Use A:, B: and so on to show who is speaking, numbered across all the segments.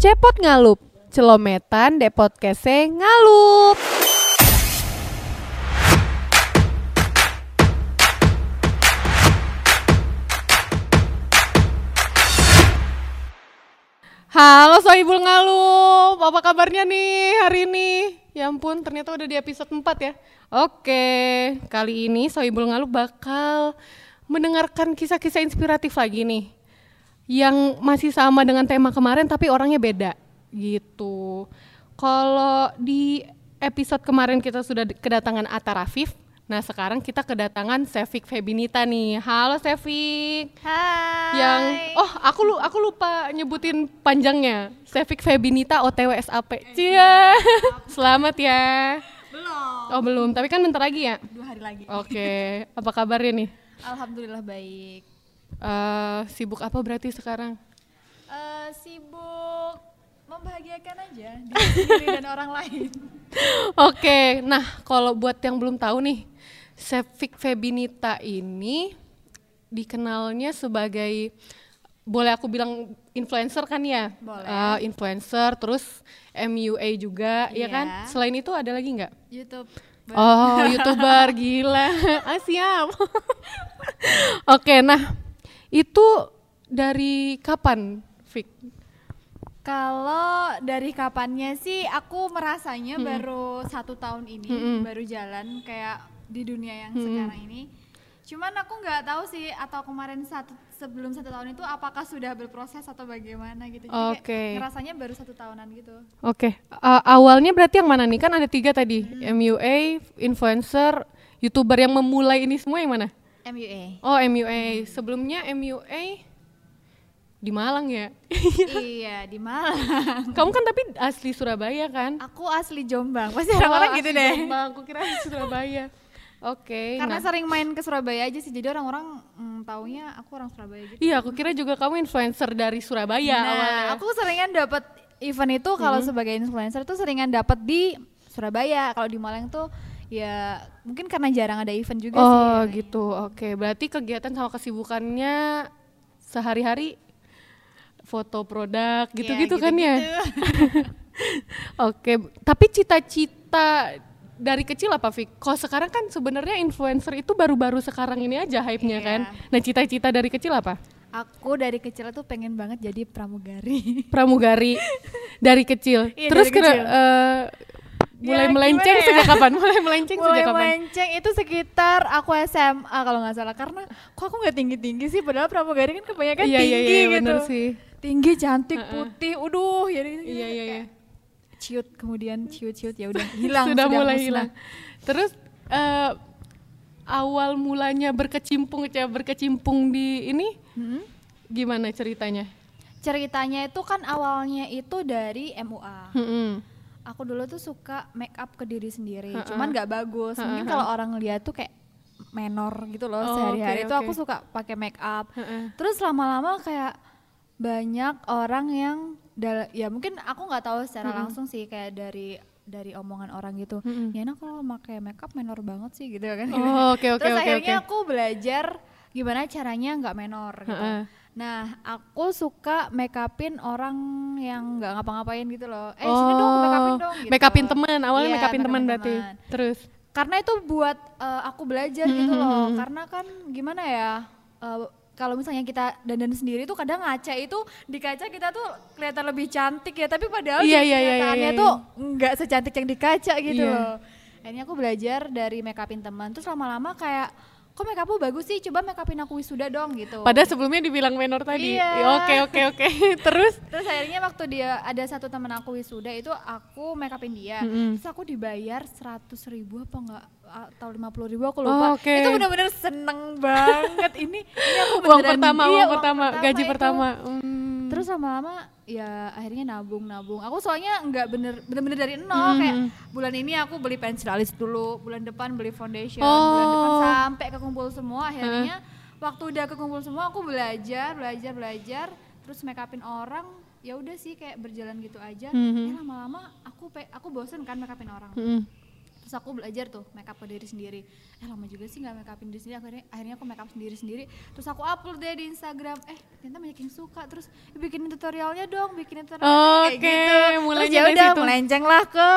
A: Cepot ngalup, celometan de podcastnya ngalup. Halo Sohibul Ngalup, apa kabarnya nih hari ini? Ya ampun, ternyata udah di episode 4 ya. Oke, kali ini Sohibul Ngalup bakal mendengarkan kisah-kisah inspiratif lagi nih. Yang masih sama dengan tema kemarin tapi orangnya beda gitu. Kalau di episode kemarin kita sudah kedatangan Atta Rafif, Nah sekarang kita kedatangan Sevik Febinita nih. Halo Sevik.
B: Hai.
A: Yang oh aku lu aku lupa nyebutin panjangnya. Sevik Febinita OTW SAP. Cia. Selamat ya.
B: Belum.
A: Oh belum, tapi kan bentar lagi ya.
B: Dua hari lagi.
A: Oke, apa kabarnya nih?
B: Alhamdulillah baik.
A: Eh, sibuk apa berarti sekarang?
B: Eh sibuk membahagiakan aja diri sendiri dan orang lain.
A: Oke, nah kalau buat yang belum tahu nih, Sevik Febinita ini dikenalnya sebagai boleh aku bilang influencer kan ya?
B: Boleh.
A: Eh, influencer, terus MUA juga, ya
B: Iya.
A: kan? Selain itu ada lagi nggak?
B: YouTube.
A: Oh, youtuber gila. ah, siap. Oke, nah itu dari kapan, Fik?
B: Kalau dari kapannya sih aku merasanya baru satu tahun ini
A: Mm-mm.
B: baru jalan kayak di dunia yang
A: Mm-mm.
B: sekarang ini. Cuman aku nggak tahu sih atau kemarin satu sebelum satu tahun itu apakah sudah berproses atau bagaimana gitu.
A: Oke.
B: ngerasanya baru satu tahunan gitu.
A: Oke, a- awalnya berarti yang mana nih? Kan ada tiga tadi, MUA, influencer, youtuber yang memulai ini semua yang mana?
B: MUA.
A: Oh MUA, sebelumnya MUA di Malang ya.
B: iya di Malang.
A: Kamu kan tapi asli Surabaya kan?
B: Aku asli Jombang. Pasti orang-orang
A: Oh,
B: gitu deh.
A: Jombang, aku kira asli Surabaya. Oke,
B: Karena
A: nah.
B: sering main ke Surabaya aja sih. Jadi orang-orang mm, taunya aku orang Surabaya gitu.
A: Iya, aku kira juga kamu influencer dari Surabaya
B: nah,
A: awalnya.
B: aku seringan dapat event itu kalau sebagai influencer tuh seringan dapat di Surabaya. Kalau di Malang tuh ya mungkin karena jarang ada event juga sih.
A: Oh
B: katanya.
A: gitu, oke. Berarti kegiatan sama kesibukannya sehari-hari foto produk gitu-gitu kan ya?
B: gitu-gitu.
A: Oke, tapi cita-cita dari kecil apa Fik? Kok sekarang kan sebenarnya influencer itu baru-baru sekarang ini aja hype-nya
B: Iya.
A: kan? Nah cita-cita dari kecil apa?
B: Aku dari kecil tuh pengen banget jadi pramugari.
A: Pramugari dari kecil.
B: Iya,
A: Terus
B: dari
A: kira-
B: kecil.
A: eh, mulai
B: Ya,
A: melenceng
B: ya?
A: sejak kapan? Mulai melenceng
B: Mulai
A: sejak kapan?
B: melenceng itu sekitar aku SMA kalau nggak salah karena kok aku nggak tinggi tinggi sih padahal pramugari kan kebanyakan
A: Iya
B: tinggi
A: iya iya
B: gitu
A: bener sih.
B: tinggi cantik putih uduh jadi
A: Iya iya iya.
B: ciut kemudian ciut ciut ya udah hilang
A: sudah, mulai
B: musnah.
A: hilang. Terus eh, awal mulanya berkecimpung ya berkecimpung di ini
B: Hmm.
A: gimana ceritanya?
B: ceritanya itu kan awalnya itu dari MUA
A: Mm-mm.
B: Aku dulu tuh suka make up ke diri sendiri
A: Ha-ha.
B: cuman nggak bagus mungkin kalau orang lihat tuh kayak menor gitu loh
A: Oh,
B: sehari-hari
A: oke,
B: itu aku suka pakai make up
A: Ha-ha.
B: terus lama-lama kayak banyak orang yang ya mungkin aku nggak tahu secara langsung sih kayak dari dari omongan orang gitu
A: Mm-mm.
B: ya enak kalau pakai make up menor banget sih gitu kan
A: Oh, oke oke
B: terus
A: oke
B: akhirnya
A: oke.
B: aku belajar gimana caranya nggak menor gitu
A: Ha-ha.
B: Nah aku suka make upin orang yang nggak ngapa-ngapain gitu loh eh sini dong make upin dong gitu.
A: Oh, make upin teman, awalnya
B: Iya,
A: make upin
B: make
A: teman berarti. Terus
B: karena itu buat eh, aku belajar gitu loh karena kan gimana ya eh, kalau misalnya kita dandan sendiri tuh kadang ngaca itu di kaca kita tuh kelihatan lebih cantik ya tapi padahal
A: Iya,
B: di
A: iya, iya,
B: kenyataannya
A: iya, iya.
B: tuh nggak secantik yang di kaca gitu
A: Iya.
B: loh akhirnya aku belajar dari make upin teman terus lama-lama kayak kok make upmu bagus sih coba make upin aku wisuda dong gitu
A: padahal sebelumnya dibilang menor tadi.
B: Iya.
A: Ya, Oke oke oke. Terus
B: Terus akhirnya waktu dia ada satu temen aku wisuda itu aku make upin dia.
A: Mm-mm.
B: Terus aku dibayar seratus ribu apa enggak atau lima puluh ribu aku lupa.
A: Oh, oke.
B: Itu bener-bener seneng banget ini. Ini aku
A: uang pertama,
B: iya,
A: uang pertama, gaji
B: itu.
A: pertama. Hmm.
B: Terus lama-lama ya akhirnya nabung nabung. Aku soalnya nggak bener bener-bener dari nol
A: Mm-hmm.
B: kayak bulan ini aku beli pensil alis dulu, bulan depan beli foundation, bulan depan
A: Oh.
B: sampai kekumpul semua. Akhirnya waktu udah kekumpul semua aku belajar belajar belajar terus make upin orang ya udah sih kayak berjalan gitu aja.
A: Mhm.
B: Eh, lama-lama aku aku bosen kan make upin orang. Terus terus aku belajar tuh make up ke diri sendiri eh lama juga sih nggak make upin diri sendiri akhirnya akhirnya aku make up sendiri sendiri terus aku upload deh di Instagram eh ternyata banyak yang suka terus "Eh, bikinin tutorialnya dong bikinin tutorialnya
A: Oke,
B: kayak gitu
A: mulainya
B: terus ya
A: dari
B: udah
A: situ.
B: melenceng lah ke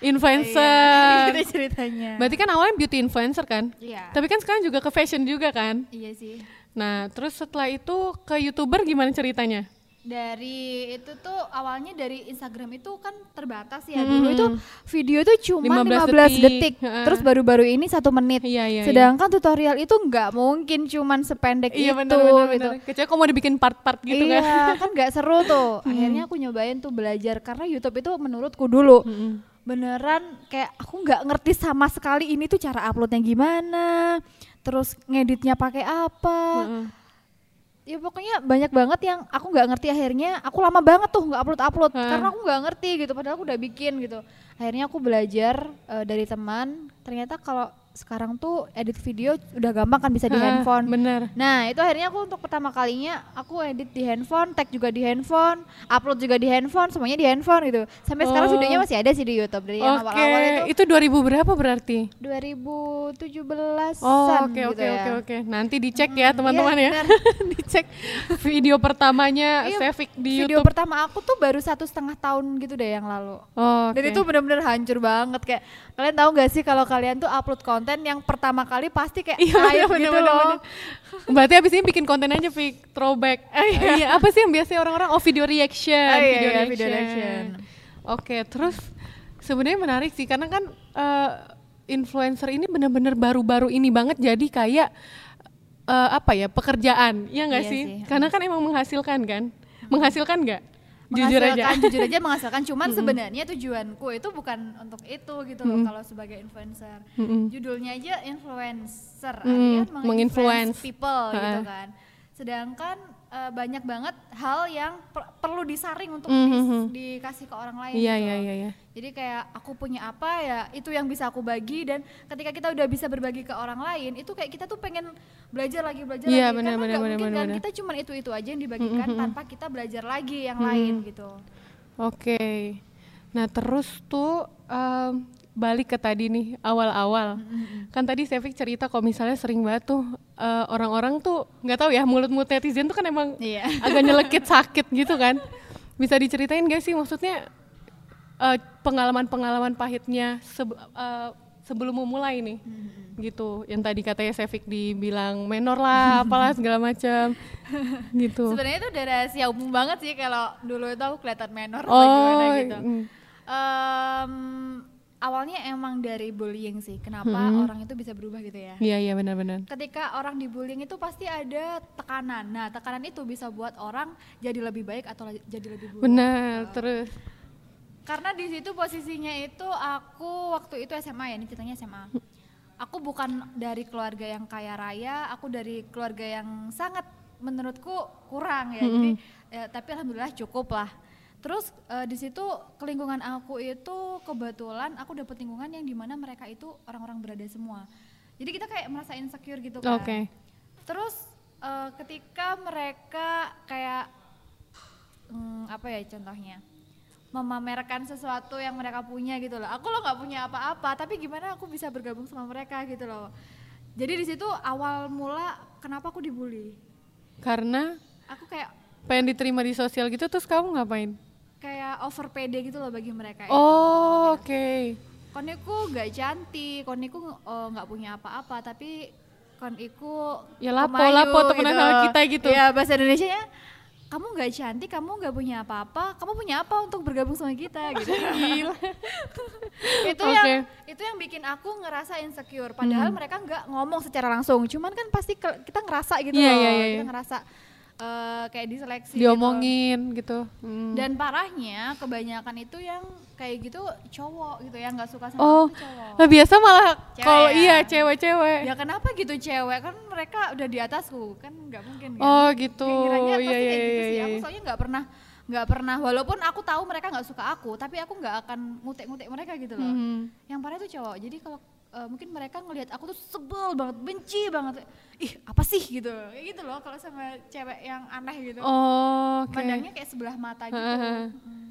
A: Influencer.
B: Iya, gitu ceritanya
A: Berarti kan awalnya beauty influencer kan?
B: iya
A: Tapi kan sekarang juga ke fashion juga kan?
B: iya sih
A: Nah, terus setelah itu ke YouTuber gimana ceritanya?
B: Dari itu tuh awalnya dari Instagram itu kan terbatas ya dulu itu video itu cuma
A: 15
B: 15
A: detik.
B: detik,
A: Heeh.
B: terus baru-baru ini satu menit
A: Iya, iya, iya.
B: sedangkan tutorial itu nggak mungkin cuman sependek
A: Iya
B: itu
A: benar benar
B: gitu
A: benar. Kecuali kalau mau dibikin part-part gitu
B: iya
A: kan.
B: kan nggak seru tuh akhirnya aku nyobain tuh belajar karena YouTube itu menurutku dulu
A: Mm-mm.
B: beneran kayak aku nggak ngerti sama sekali ini tuh cara uploadnya gimana terus ngeditnya pakai apa
A: Heeh.
B: Ya pokoknya banyak banget yang aku nggak ngerti. Akhirnya aku lama banget tuh nggak upload upload
A: Hah.
B: karena aku nggak ngerti gitu. Padahal aku udah bikin gitu. Akhirnya aku belajar eh, dari teman. Ternyata kalau sekarang tuh edit video udah gampang kan bisa di
A: Ah,
B: handphone
A: Bener.
B: Nah itu akhirnya aku untuk pertama kalinya aku edit di handphone, tag juga di handphone, upload juga di handphone, semuanya di handphone gitu. Sampai sekarang
A: Oh.
B: videonya masih ada sih di YouTube dari yang
A: Oke,
B: awal-awal itu
A: itu 2000 berapa berarti?
B: 2017
A: Oh, oke
B: gitu
A: oke
B: ya.
A: oke oke. Nanti dicek ya teman-teman
B: iya,
A: ya. dicek video pertamanya
B: Iya,
A: Sevik di
B: Video
A: YouTube.
B: pertama aku tuh baru satu setengah tahun gitu deh yang lalu.
A: Oh,
B: Dan
A: oke.
B: itu bener-bener hancur banget kayak kalian tahu gak sih kalau kalian tuh upload konten yang pertama kali pasti kayak
A: Iya bener,
B: gitu
A: bener,
B: loh.
A: bener. Berarti abis ini bikin konten aja Fik, throwback. iya. apa sih yang biasanya orang-orang oh video reaction,
B: Oh, iya,
A: video,
B: iya,
A: reaction.
B: video reaction.
A: Oke, terus sebenarnya menarik sih karena kan eh, influencer ini benar-benar baru-baru ini banget jadi kayak eh, apa ya pekerjaan, ya nggak
B: Iya
A: sih?
B: sih.
A: Karena kan emang menghasilkan kan, menghasilkan nggak? Jujur aja.
B: jujur aja menghasilkan cuman sebenarnya tujuanku itu bukan untuk itu gitu loh kalau sebagai influencer
A: Mm-mm.
B: judulnya aja influencer
A: Mm,
B: artinya
A: menginfluence.
B: people gitu
A: Ha.
B: kan sedangkan eh, banyak banget hal yang per- perlu disaring untuk
A: Mhm.
B: dis- dikasih ke orang lain
A: Iya
B: gitu.
A: iya iya. iya.
B: jadi kayak aku punya apa ya itu yang bisa aku bagi dan ketika kita udah bisa berbagi ke orang lain itu kayak kita tuh pengen belajar lagi belajar
A: Iya,
B: lagi
A: benar,
B: karena
A: benar,
B: nggak
A: benar,
B: mungkin kan kita cuman itu itu aja yang dibagikan
A: Mhm.
B: tanpa kita belajar lagi yang lain gitu
A: Oke. Nah terus tuh em, balik ke tadi nih awal-awal. Kan tadi Sevik cerita kalau misalnya sering banget tuh eh, orang-orang tuh nggak tahu ya mulut-mulut netizen tuh kan emang
B: Iya.
A: agak nyelekit sakit gitu kan. Bisa diceritain gak sih maksudnya eh, pengalaman-pengalaman pahitnya sebe- eh, sebelum memulai nih? Gitu. Yang tadi katanya Sevik dibilang menor lah, apalah segala macam. gitu.
B: sebenarnya itu udah rahasia umum banget sih kalau dulu itu aku kelihatan menor
A: Oh,
B: gimana gitu
A: mm.
B: Em, awalnya emang dari bullying sih kenapa
A: Mm-mm.
B: orang itu bisa berubah gitu ya
A: Iya iya benar-benar.
B: ketika orang dibullying itu pasti ada tekanan. Nah, tekanan itu bisa buat orang jadi lebih baik atau jadi lebih buruk.
A: Benar, terus
B: Karena di situ posisinya itu aku waktu itu SMA ya, ini ceritanya SMA. Aku bukan dari keluarga yang kaya raya, aku dari keluarga yang sangat menurutku kurang ya. Jadi ya, tapi alhamdulillah cukup lah. Terus eh, di situ ke lingkungan aku itu kebetulan aku dapet lingkungan yang di mana mereka itu orang-orang berada semua. Jadi kita kayak merasa insecure gitu kan.
A: Oke.
B: Terus eh, ketika mereka kayak mm, apa ya contohnya memamerkan sesuatu yang mereka punya gitu loh. Aku lo nggak punya apa-apa, tapi gimana aku bisa bergabung sama mereka gitu loh. Jadi di situ awal mula kenapa aku dibully.
A: karena
B: Aku kayak
A: pengen diterima di sosial gitu terus kamu ngapain?
B: Kayak over pede gitu loh bagi mereka. itu.
A: Oh, oke.
B: Koniku gak cantik, koniku eh, nggak punya apa-apa, tapi koniku
A: Ya lapo,
B: pemayu
A: lapo temenan sama kita gitu.
B: Iya bahasa Indonesia nya kamu nggak cantik, kamu nggak punya apa-apa, kamu punya apa untuk bergabung sama kita gitu.
A: Gila.
B: itu
A: Oke.
B: yang itu yang bikin aku ngerasa insecure. Padahal mereka nggak ngomong secara langsung, cuman kan pasti kita ngerasa gitu
A: Iya,
B: loh,
A: iya, iya,
B: kita
A: iya.
B: ngerasa eh, kayak diseleksi. gitu.
A: Diomongin gitu. Hmm.
B: Dan parahnya kebanyakan itu yang kayak gitu cowok gitu ya nggak suka sama
A: Oh,
B: cowok.
A: nah biasa malah kalau
B: ya?
A: iya cewek-cewek.
B: Ya kenapa gitu cewek kan mereka udah di atasku kan nggak mungkin kan.
A: Oh gitu. Iya iya
B: kayak gitu
A: iya.
B: sih.
A: iya.
B: Aku soalnya nggak pernah nggak pernah walaupun aku tahu mereka nggak suka aku tapi aku nggak akan ngutek-ngutek mereka gitu loh.
A: Mhm.
B: Yang parah itu cowok. Jadi kalau eh, mungkin mereka ngelihat aku tuh sebel banget, benci banget. Ih, apa sih gitu. Kayak gitu loh kalau sama cewek yang aneh gitu.
A: Oh, oke.
B: Pandangnya kayak sebelah mata gitu.
A: Heeh.
B: Mm.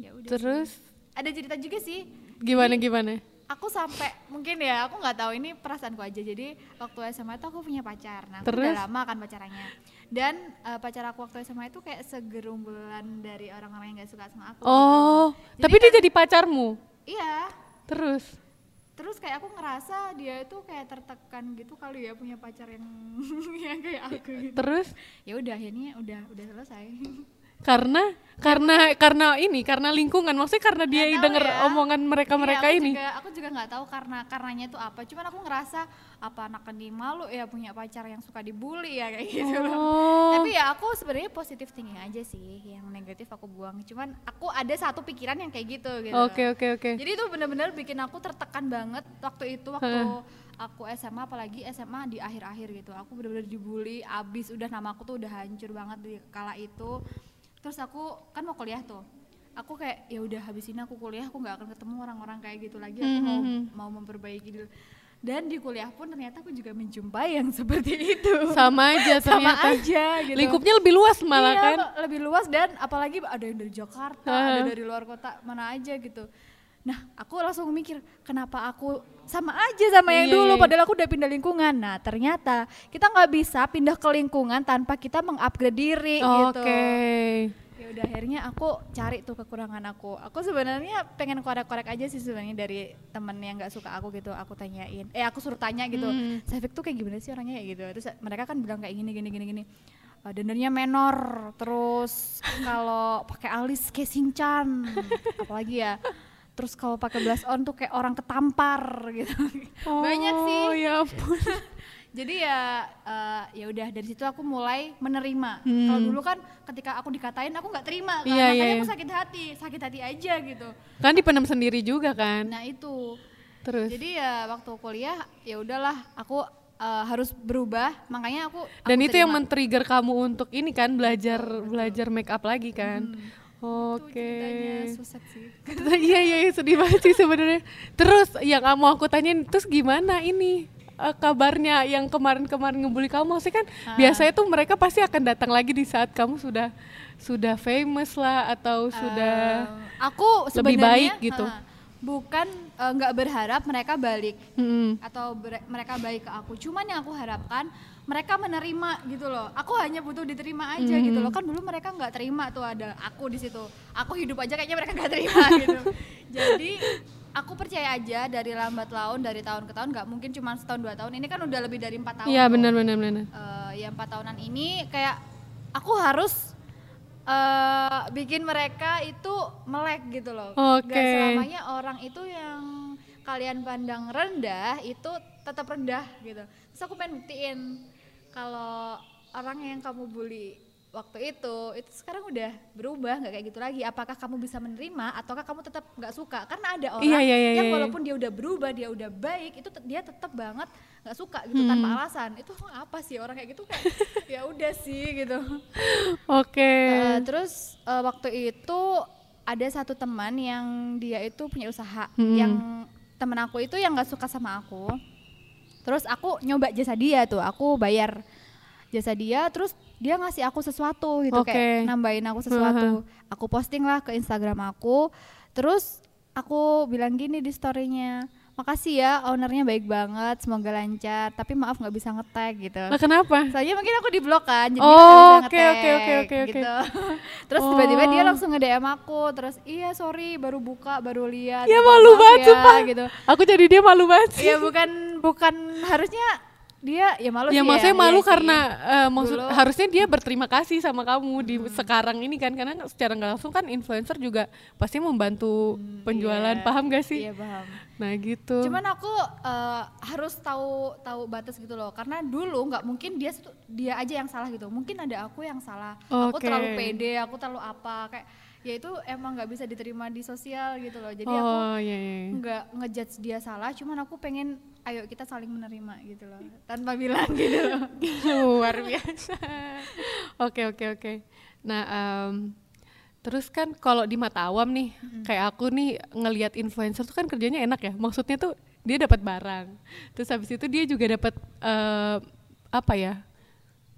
B: Ya udah. sih.
A: Terus
B: ada cerita juga sih.
A: gimana gimana?
B: aku sampai mungkin ya aku nggak tahu ini perasaanku aja jadi waktu SMA itu aku punya pacar nah aku
A: Terus?
B: udah lama kan pacarannya dan eh, pacar aku waktu SMA itu kayak segerombolan dari orang-orang yang gak suka sama aku gitu.
A: Oh,
B: Jadi
A: tapi dia jadi pacarmu.
B: iya
A: Terus.
B: Terus kayak aku ngerasa dia itu kayak tertekan gitu kali ya punya pacar yang yang kayak aku gitu.
A: Terus?
B: Ya udah akhirnya udah udah selesai
A: karena karena karena ini karena lingkungan maksudnya karena dia denger
B: ya.
A: omongan mereka mereka
B: Iya, aku
A: ini.
B: juga, aku juga nggak tahu karena karenanya itu apa cuman aku ngerasa apa anak di malu ya punya pacar yang suka dibully ya kayak gitu loh
A: Oh.
B: tapi ya aku sebenarnya positif thinking aja sih yang negatif aku buang cuman aku ada satu pikiran yang kayak gitu gitu
A: Oke oke oke.
B: jadi itu benar-benar bikin aku tertekan banget waktu itu waktu aku SMA apalagi SMA di akhir-akhir gitu aku benar-benar dibully abis udah nama aku tuh udah hancur banget di kala itu terus aku kan mau kuliah tuh. Aku kayak ya udah habis ini aku kuliah aku nggak akan ketemu orang-orang kayak gitu lagi. Aku mau mau memperbaiki dulu dan di kuliah pun ternyata aku juga menjumpai yang seperti itu.
A: Sama aja
B: sama aja gitu.
A: Lingkupnya lebih luas malah
B: iya,
A: kan.
B: lebih luas dan apalagi ada yang dari Jakarta, ada dari luar kota, mana aja gitu. Nah, aku langsung mikir, kenapa aku sama aja sama yang
A: Iya,
B: dulu,
A: iya.
B: padahal aku udah pindah lingkungan. Nah, ternyata kita nggak bisa pindah ke lingkungan tanpa kita mengupgrade diri gitu.
A: Oke.
B: Ya udah akhirnya aku cari tuh kekurangan aku. Aku sebenarnya pengen korek-korek aja sih sebenarnya dari temen yang nggak suka aku gitu. Aku tanyain, eh aku suruh tanya gitu.
A: Hmm.
B: Safik tuh kayak gimana sih orangnya kayak gitu. Terus mereka kan bilang kayak gini gini gini gini. Uh, dandannya menor, terus kalau pakai alis kayak sinchan, apalagi ya. Terus kalau pakai blush on tuh kayak orang ketampar gitu. Banyak sih
A: Oh ya ampun.
B: jadi ya eh, ya udah dari situ aku mulai menerima
A: Hmm.
B: kalau dulu kan ketika aku dikatain aku nggak terima kan
A: Iya,
B: makanya
A: iya,
B: aku sakit hati sakit hati aja gitu
A: Kan dipendam sendiri juga kan.
B: nah itu
A: Terus.
B: jadi ya waktu kuliah ya udahlah aku eh, harus berubah makanya aku, aku
A: Dan itu yang
B: terima.
A: men-trigger kamu untuk ini kan belajar belajar make up lagi kan.
B: Itu
A: Oke.
B: ceritanya susah sih
A: Iya iya iya, sedih banget sih sebenarnya. Terus yang mau aku tanyain terus gimana ini eh, kabarnya yang kemarin-kemarin ngebully kamu maksudnya kan
B: Ah.
A: biasanya tuh mereka pasti akan datang lagi di saat kamu sudah sudah famous lah atau sudah
B: Eh, aku
A: lebih baik gitu.
B: eh, bukan eh, nggak berharap mereka balik
A: Mm-mm.
B: atau ber- mereka baik ke aku. Cuman yang aku harapkan mereka menerima gitu loh. Aku hanya butuh diterima aja gitu loh. Kan dulu mereka nggak terima tuh ada aku di situ. Aku hidup aja kayaknya mereka nggak terima gitu. Jadi aku percaya aja dari lambat laun dari tahun ke tahun nggak mungkin cuma setahun dua tahun. Ini kan udah lebih dari empat tahun.
A: Iya benar benar benar.
B: Eh, ya empat tahunan ini kayak aku harus eh bikin mereka itu melek gitu loh.
A: Oke.
B: Gak selamanya orang itu yang kalian pandang rendah itu tetap rendah gitu. Terus aku pengen buktiin kalau orang yang kamu bully waktu itu itu sekarang udah berubah nggak kayak gitu lagi. Apakah kamu bisa menerima ataukah kamu tetap nggak suka? Karena ada orang
A: Iya, iya, iya,
B: yang
A: iya.
B: walaupun dia udah berubah, dia udah baik, itu dia tetap banget nggak suka gitu tanpa
A: Hmm.
B: alasan. Itu apa sih orang kayak gitu kayak ya udah sih gitu.
A: Oke.
B: Eh, terus eh, waktu itu ada satu teman yang dia itu punya usaha
A: Hmm.
B: yang temen aku itu yang nggak suka sama aku terus aku nyoba jasa dia tuh aku bayar jasa dia terus dia ngasih aku sesuatu gitu
A: Oke.
B: kayak nambahin aku sesuatu aku posting lah ke Instagram aku terus aku bilang gini di storynya makasih ya ownernya baik banget semoga lancar tapi maaf nggak bisa ngetag gitu
A: Lah kenapa?
B: Soalnya mungkin aku di blok kan, jadi
A: Oh,
B: nggak bisa
A: oke,
B: nge-tag
A: oke, oke, oke, oke.
B: gitu. terus tiba-tiba dia
A: Oh.
B: langsung nge-DM aku, terus iya sorry baru buka, baru lihat.
A: Ya malu banget
B: ya,
A: sumpah.
B: gitu.
A: Aku jadi dia malu banget.
B: Iya bukan bukan harusnya dia ya malu
A: ya
B: sih
A: maksudnya
B: ya,
A: malu
B: iya sih.
A: karena eh, maksud
B: Dulu-
A: harusnya dia berterima kasih sama kamu di sekarang ini kan karena secara nggak langsung kan influencer juga pasti membantu penjualan
B: iya.
A: paham gak sih
B: Iya paham.
A: nah gitu
B: Cuman aku eh, harus tahu tahu batas gitu loh, karena dulu nggak mungkin dia dia aja yang salah gitu. Mungkin ada aku yang salah. Aku
A: Oke.
B: terlalu pede, aku terlalu apa kayak ya itu emang nggak bisa diterima di sosial gitu loh. Jadi aku
A: oh iya, iya.
B: nggak ngejudge dia salah, cuman aku pengen ayo kita saling menerima gitu loh, tanpa bilang gitu loh.
A: luar biasa oke oke oke nah em, terus kan kalau di mata awam nih kayak aku nih ngelihat influencer tuh kan kerjanya enak ya maksudnya tuh dia dapat barang terus habis itu dia juga dapat eh, apa ya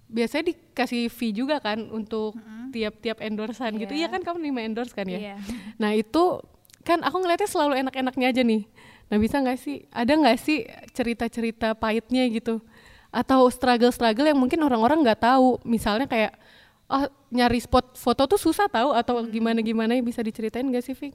A: biasanya dikasih fee juga kan untuk tiap-tiap endorsean gitu
B: Iya.
A: iya kan kamu lima endorse kan ya
B: Iya.
A: Nah itu kan aku ngeliatnya selalu enak-enaknya aja nih. Nah bisa nggak sih, ada nggak sih cerita-cerita pahitnya gitu? Atau struggle-struggle yang mungkin orang-orang nggak tahu. Misalnya kayak, oh nyari spot foto tuh susah tahu atau gimana-gimana bisa diceritain nggak sih, Vic?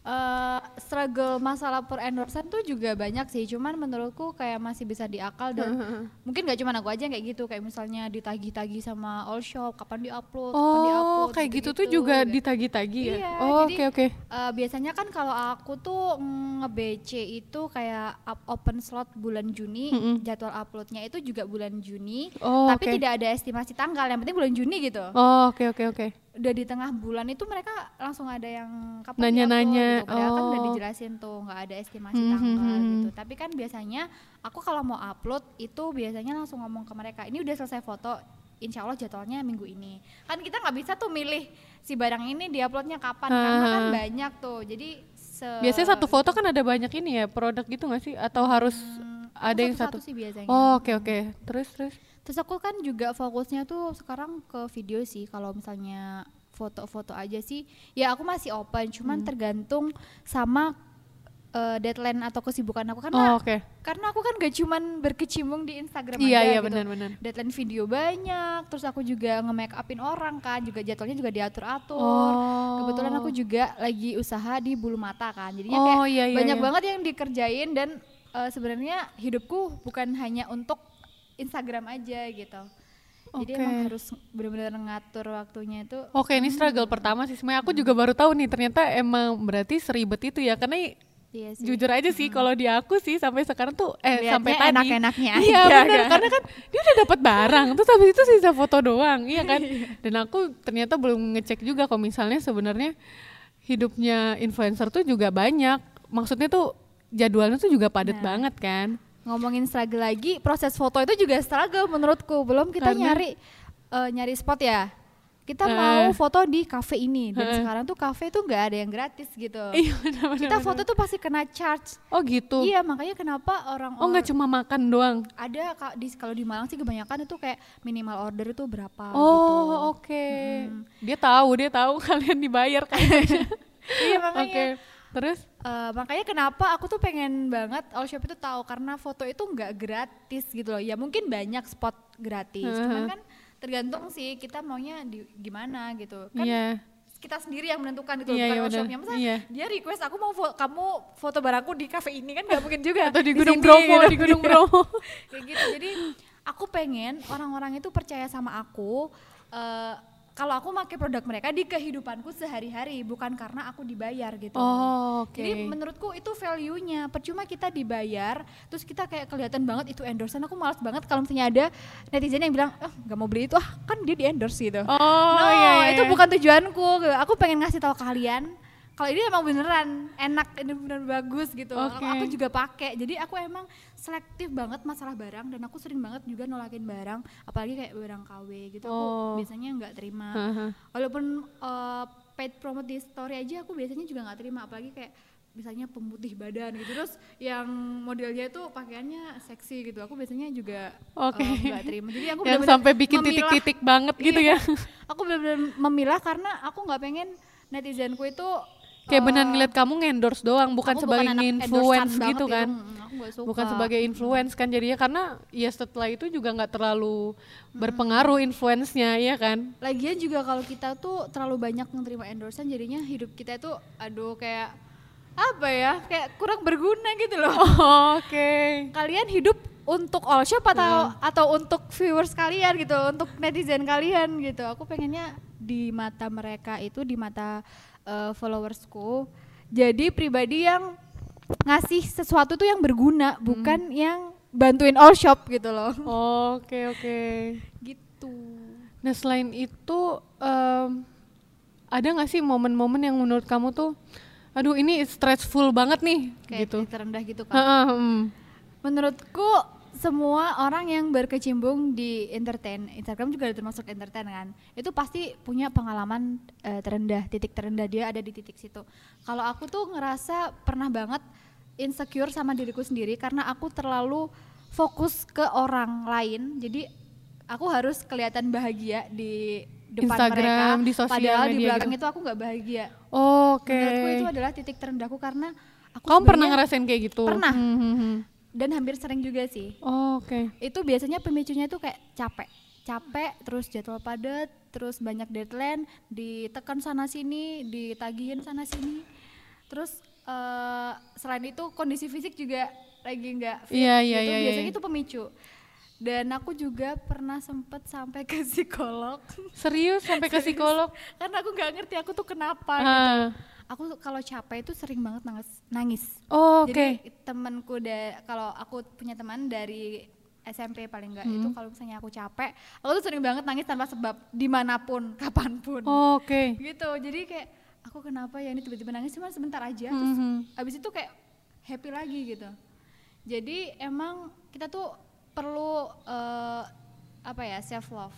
B: Eh, struggle masalah per endorsean tuh juga banyak sih cuman menurutku kayak masih bisa diakal dan mungkin gak cuma aku aja yang kayak gitu kayak misalnya ditagi-tagi sama all shop kapan diupload kapan
A: Oh,
B: diupload
A: kayak gitu tuh juga
B: gitu.
A: ditagi-tagi ya?
B: Iya,
A: oh, oke
B: jadi
A: oke.
B: eh, biasanya kan kalau aku tuh nge-BC itu kayak up- open slot bulan Juni, jadwal uploadnya itu juga bulan Juni,
A: Oh,
B: tapi
A: oke.
B: tidak ada estimasi tanggal, yang penting bulan Juni gitu.
A: Oh, oke oke oke.
B: Udah di tengah bulan itu mereka langsung ada yang kapan
A: Nanya-nanya,
B: gitu. Padahal kan udah
A: oh.
B: dijelasin tuh nggak ada estimasi
A: Hmm,
B: tanggal
A: hmm, hmm.
B: gitu. Tapi kan biasanya aku kalau mau upload itu biasanya langsung ngomong ke mereka, ini udah selesai foto, insya Allah jadwalnya minggu ini. Kan kita nggak bisa tuh milih si barang ini diuploadnya kapan karena kan
A: Ah.
B: banyak tuh. Jadi se-
A: Biasanya satu foto kan ada banyak ini ya, produk gitu nggak sih? Atau harus
B: Hmm,
A: ada yang satu?
B: satu-satu sih biasanya.
A: Oh, oke oke. Terus terus.
B: Terus aku kan juga fokusnya tuh sekarang ke video sih. Kalau misalnya foto-foto aja sih, ya aku masih open. Cuman
A: Hmm.
B: tergantung sama eh, deadline atau kesibukan aku
A: Oh,
B: karena
A: oke.
B: karena aku kan gak cuman berkecimpung di Instagram
A: Iya
B: aja
A: iya
B: gitu.
A: benar-benar.
B: Deadline video banyak, terus aku juga nge-make upin orang kan, juga jadwalnya juga diatur-atur.
A: Oh.
B: Kebetulan aku juga lagi usaha di bulu mata kan, jadinya
A: Oh,
B: kayak
A: iya, iya,
B: banyak
A: iya.
B: banget yang dikerjain dan eh, sebenarnya hidupku bukan hanya untuk Instagram aja gitu. Jadi
A: Oke.
B: emang harus benar-benar ngatur waktunya itu.
A: Oke, ini struggle pertama sih. Sebenarnya aku juga baru tahu nih ternyata emang berarti seribet itu ya. Karena
B: Iya sih.
A: jujur aja sih kalau di aku sih sampai sekarang tuh eh
B: Lihatnya
A: sampai tadi
B: enak-enaknya
A: iya benar karena kan dia udah dapat barang terus habis itu sisa foto doang iya kan dan aku ternyata belum ngecek juga kalau misalnya sebenarnya hidupnya influencer tuh juga banyak maksudnya tuh jadwalnya tuh juga padat
B: Nah.
A: banget kan
B: Ngomongin struggle lagi, proses foto itu juga struggle menurutku. Belum kita
A: Karena-
B: nyari eh, nyari spot ya. Kita
A: Eh.
B: mau foto di cafe ini dan
A: Eh.
B: sekarang tuh cafe tuh nggak ada yang gratis gitu.
A: iya benar-benar
B: kita foto tuh pasti kena charge.
A: oh gitu
B: Iya, makanya kenapa orang
A: oh nggak cuma makan doang
B: ada di kalau di Malang sih kebanyakan itu kayak minimal order itu berapa gitu.
A: oh oke dia tahu dia tahu kalian dibayar kan
B: Iya makanya.
A: oke terus
B: Eh, makanya kenapa aku tuh pengen banget all shop itu tahu karena foto itu nggak gratis gitu loh. Ya mungkin banyak spot gratis, cuman kan tergantung sih kita maunya di gimana gitu. Kan
A: iya
B: kita sendiri yang menentukan gitu
A: Iya,
B: bukan
A: iya,
B: all
A: benar.
B: shopnya. Masa
A: Iya.
B: dia request aku mau fo- kamu foto barangku di cafe ini kan nggak mungkin juga.
A: atau di Gunung
B: sini
A: Bromo
B: gitu.
A: di Gunung Bromo
B: Kayak gitu. Jadi aku pengen orang-orang itu percaya sama aku. eh, kalau aku pakai produk mereka di kehidupanku sehari-hari bukan karena aku dibayar gitu.
A: Oh, oke.
B: Jadi menurutku itu value-nya. Percuma kita dibayar, terus kita kayak kelihatan banget itu endorsean. Aku malas banget kalau misalnya ada netizen yang bilang, "Ah, nggak mau beli itu ah, kan dia di endorse gitu."
A: Oh,
B: no,
A: iya, iya,
B: itu
A: iya.
B: bukan tujuanku. Aku pengen ngasih tahu kalian kalau ini emang beneran enak, ini beneran bagus gitu.
A: Oke.
B: Aku juga pakai. Jadi aku emang selektif banget masalah barang dan aku sering banget juga nolakin barang, apalagi kayak barang KW gitu.
A: Oh.
B: Aku biasanya nggak terima.
A: Haha.
B: Walaupun uh, paid promote di story aja aku biasanya juga nggak terima, apalagi kayak misalnya pemutih badan gitu terus yang modelnya itu pakaiannya seksi gitu aku biasanya juga uh,
A: Oke.
B: nggak terima jadi aku
A: yang sampai bikin
B: memilah.
A: titik-titik banget gitu
B: Iya.
A: ya
B: aku benar-benar memilah karena aku nggak pengen netizenku itu
A: kayak benar ngeliat kamu ngendorse doang bukan
B: aku
A: sebagai
B: anak
A: influence gitu
B: banget
A: kan.
B: Mm, aku nggak suka.
A: bukan sebagai influence kan jadinya karena ya setelah itu juga nggak terlalu berpengaruh influence-nya ya kan?
B: Lagian juga kalau kita tuh terlalu banyak menerima endorsean jadinya hidup kita itu aduh kayak apa ya? Kayak kurang berguna gitu loh.
A: Oh, oke.
B: Kalian hidup untuk all shop atau atau untuk viewers kalian gitu, untuk netizen kalian gitu. Aku pengennya di mata mereka itu di mata eh, followersku jadi pribadi yang ngasih sesuatu tuh yang berguna, bukan yang bantuin all shop gitu loh.
A: oke oke
B: gitu.
A: nah selain itu em, ada nggak sih momen-momen yang menurut kamu tuh aduh ini stressful banget nih
B: Kayak
A: gitu
B: terendah gitu kan.
A: Hmm.
B: Menurutku semua orang yang berkecimpung di entertain, Instagram juga termasuk entertain kan, itu pasti punya pengalaman eh, terendah, titik terendah dia ada di titik situ. Kalau aku tuh ngerasa pernah banget insecure sama diriku sendiri karena aku terlalu fokus ke orang lain, jadi aku harus kelihatan bahagia di depan
A: Instagram,
B: mereka,
A: di sosial
B: padahal di
A: media
B: belakang
A: gitu.
B: itu aku nggak bahagia.
A: oke
B: Menurutku itu adalah titik terendahku karena aku
A: Kamu pernah ngerasain kayak gitu?
B: Pernah.
A: Hmm, hmm, hmm.
B: Dan hampir sering juga sih.
A: Oh, Oke.
B: itu biasanya pemicunya itu kayak capek. Capek terus jadwal padat terus banyak deadline ditekan sana sini ditagihin sana sini. Terus eh, selain itu kondisi fisik juga lagi nggak fit.
A: Iya, iya,
B: gitu.
A: iya,
B: biasanya
A: iya.
B: itu pemicu. Dan aku juga pernah sempet sampai ke psikolog.
A: Serius? Sampai ke psikolog?
B: karena aku nggak ngerti aku tuh kenapa gitu. Aku kalau capek itu sering banget nangis nangis
A: Oh, Oke.
B: jadi temanku da kalau aku punya teman dari SMP paling enggak
A: Hmm.
B: itu kalau misalnya aku capek, aku tuh sering banget nangis tanpa sebab di mana pun, kapan pun.
A: Oh, Oke.
B: Gitu. Jadi kayak aku kenapa ya ini tiba-tiba nangis cuma sebentar aja, terus
A: Mhm.
B: abis itu kayak happy lagi gitu. Jadi emang kita tuh perlu eh, apa ya self love.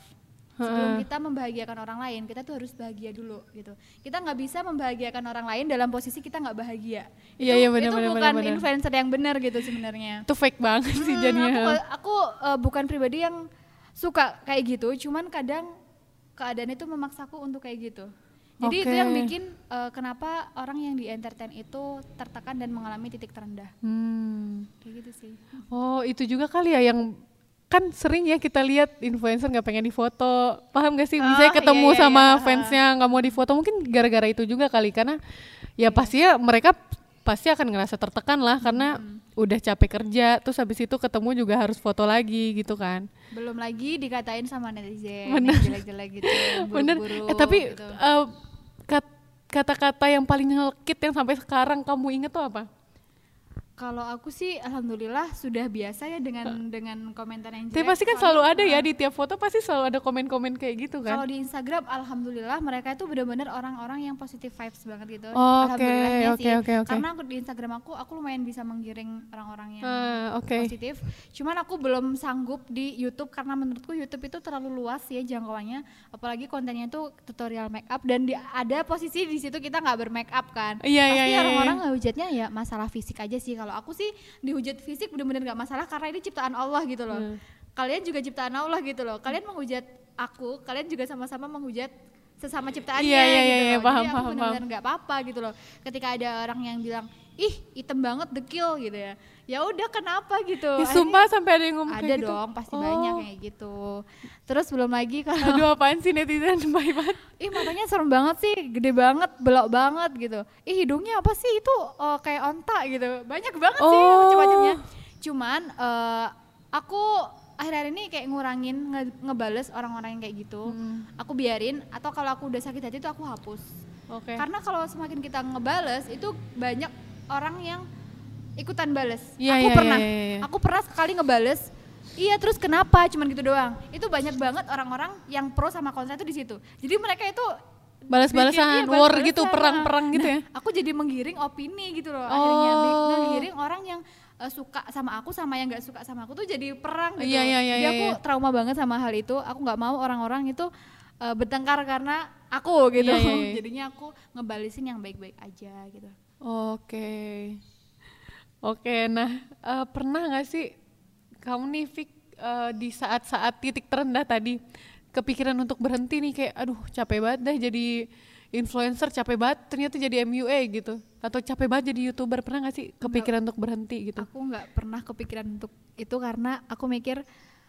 B: Sebelum kita membahagiakan orang lain, kita tuh harus bahagia dulu gitu. Kita nggak bisa membahagiakan orang lain dalam posisi kita nggak bahagia.
A: Iya,
B: Itu-
A: iya, benar,
B: itu
A: benar,
B: bukan
A: benar.
B: influencer yang benar gitu sebenarnya.
A: Itu fake banget sih
B: Hmm,
A: jadinya.
B: aku aku eh, bukan pribadi yang suka kayak gitu, cuman kadang keadaan itu memaksaku untuk kayak gitu. Jadi itu
A: Oke.
B: yang bikin eh, kenapa orang yang di entertain itu tertekan dan mengalami titik terendah.
A: Hmm.
B: Kayak gitu sih.
A: Oh, itu juga kali ya yang kan sering ya kita lihat influencer nggak pengen difoto, paham gak sih?
B: Oh,
A: Misalnya
B: iya,
A: ketemu
B: iya,
A: sama
B: iya.
A: fansnya nggak mau difoto, mungkin gara-gara itu juga kali karena ya pasti ya mereka pasti akan ngerasa tertekan lah karena udah capek kerja, terus habis itu ketemu juga harus foto lagi gitu kan.
B: Belum lagi dikatain sama netizen
A: Bener.
B: jelek-jelek gitu,
A: Bener. Eh, tapi
B: gitu.
A: kat- kata-kata yang paling nyelkit yang sampai sekarang kamu inget tuh apa?
B: Kalau aku sih alhamdulillah sudah biasa ya dengan dengan komentar yang jelek.
A: Tapi pasti kan selalu ada ya di tiap foto pasti selalu ada komen-komen kayak gitu
B: Kalau
A: kan?
B: di Instagram, alhamdulillah mereka itu benar-benar orang-orang yang positive vibes banget gitu.
A: Oke,
B: Alhamdulillahnya
A: oke,
B: sih.
A: oke, oke.
B: Karena aku di Instagram aku, aku lumayan bisa menggiring orang-orang yang
A: Ah, Oke.
B: positif. Cuman aku belum sanggup di YouTube karena menurutku YouTube itu terlalu luas ya jangkauannya. Apalagi kontennya itu tutorial make up dan di, ada posisi di situ kita nggak bermake up kan.
A: Iya,
B: Pasti
A: iya, iya,
B: orang-orang ngehujatnya ya masalah fisik aja sih. Kalau aku sih dihujat fisik bener-bener nggak masalah karena ini ciptaan Allah gitu loh.
A: Hmm.
B: Kalian juga ciptaan Allah gitu loh. Kalian menghujat aku, kalian juga sama-sama menghujat sesama ciptaannya
A: Iya, iya,
B: gitu
A: iya, iya,
B: loh.
A: paham,
B: Jadi aku
A: paham,
B: bener-bener nggak apa-apa gitu loh. Ketika ada orang yang bilang, ih hitam banget dekil gitu ya. Ya udah kenapa gitu.
A: Ya,
B: Akhirnya
A: sumpah sampai ada yang ngomong
B: ada
A: kayak gitu.
B: dong, pasti
A: Oh.
B: banyak kayak gitu. Terus belum lagi kalau
A: Aduh apaan sih netizen baik banget.
B: ih matanya serem banget sih, gede banget, belok banget gitu. Ih hidungnya apa sih itu oh, kayak onta gitu. Banyak banget sih
A: Oh.
B: macam-macamnya. Cuman eh, aku akhir-akhir ini kayak ngurangin nge- ngebales orang-orang yang kayak gitu.
A: Hmm.
B: Aku biarin atau kalau aku udah sakit hati itu aku hapus.
A: Oke.
B: Karena kalau semakin kita ngebales itu banyak orang yang ikutan bales.
A: Iya,
B: aku
A: iya,
B: pernah,
A: iya, iya, iya.
B: aku pernah sekali ngebales. Iya terus kenapa? Cuman gitu doang. Itu banyak banget orang-orang yang pro sama kontra itu di situ. Jadi mereka itu
A: Balas-balasan,
B: iya,
A: war
B: balas-balasan.
A: gitu, perang-perang gitu
B: Nah,
A: ya.
B: Aku jadi menggiring opini gitu loh. Akhirnya
A: Oh.
B: menggiring orang yang eh, suka sama aku sama yang nggak suka sama aku tuh jadi perang gitu.
A: Iya, iya, iya,
B: jadi
A: iya,
B: aku
A: iya.
B: trauma banget sama hal itu. Aku nggak mau orang-orang itu eh, bertengkar karena aku gitu.
A: Iya, iya, iya.
B: Jadinya aku ngebalisin yang baik-baik aja gitu.
A: Oke. Oke, nah eh, pernah nggak sih kamu nih Fik eh, di saat-saat titik terendah tadi kepikiran untuk berhenti nih kayak aduh capek banget dah jadi influencer capek banget ternyata jadi MUA gitu atau capek banget jadi youtuber pernah nggak sih kepikiran untuk berhenti gitu?
B: Aku nggak pernah kepikiran untuk itu karena aku mikir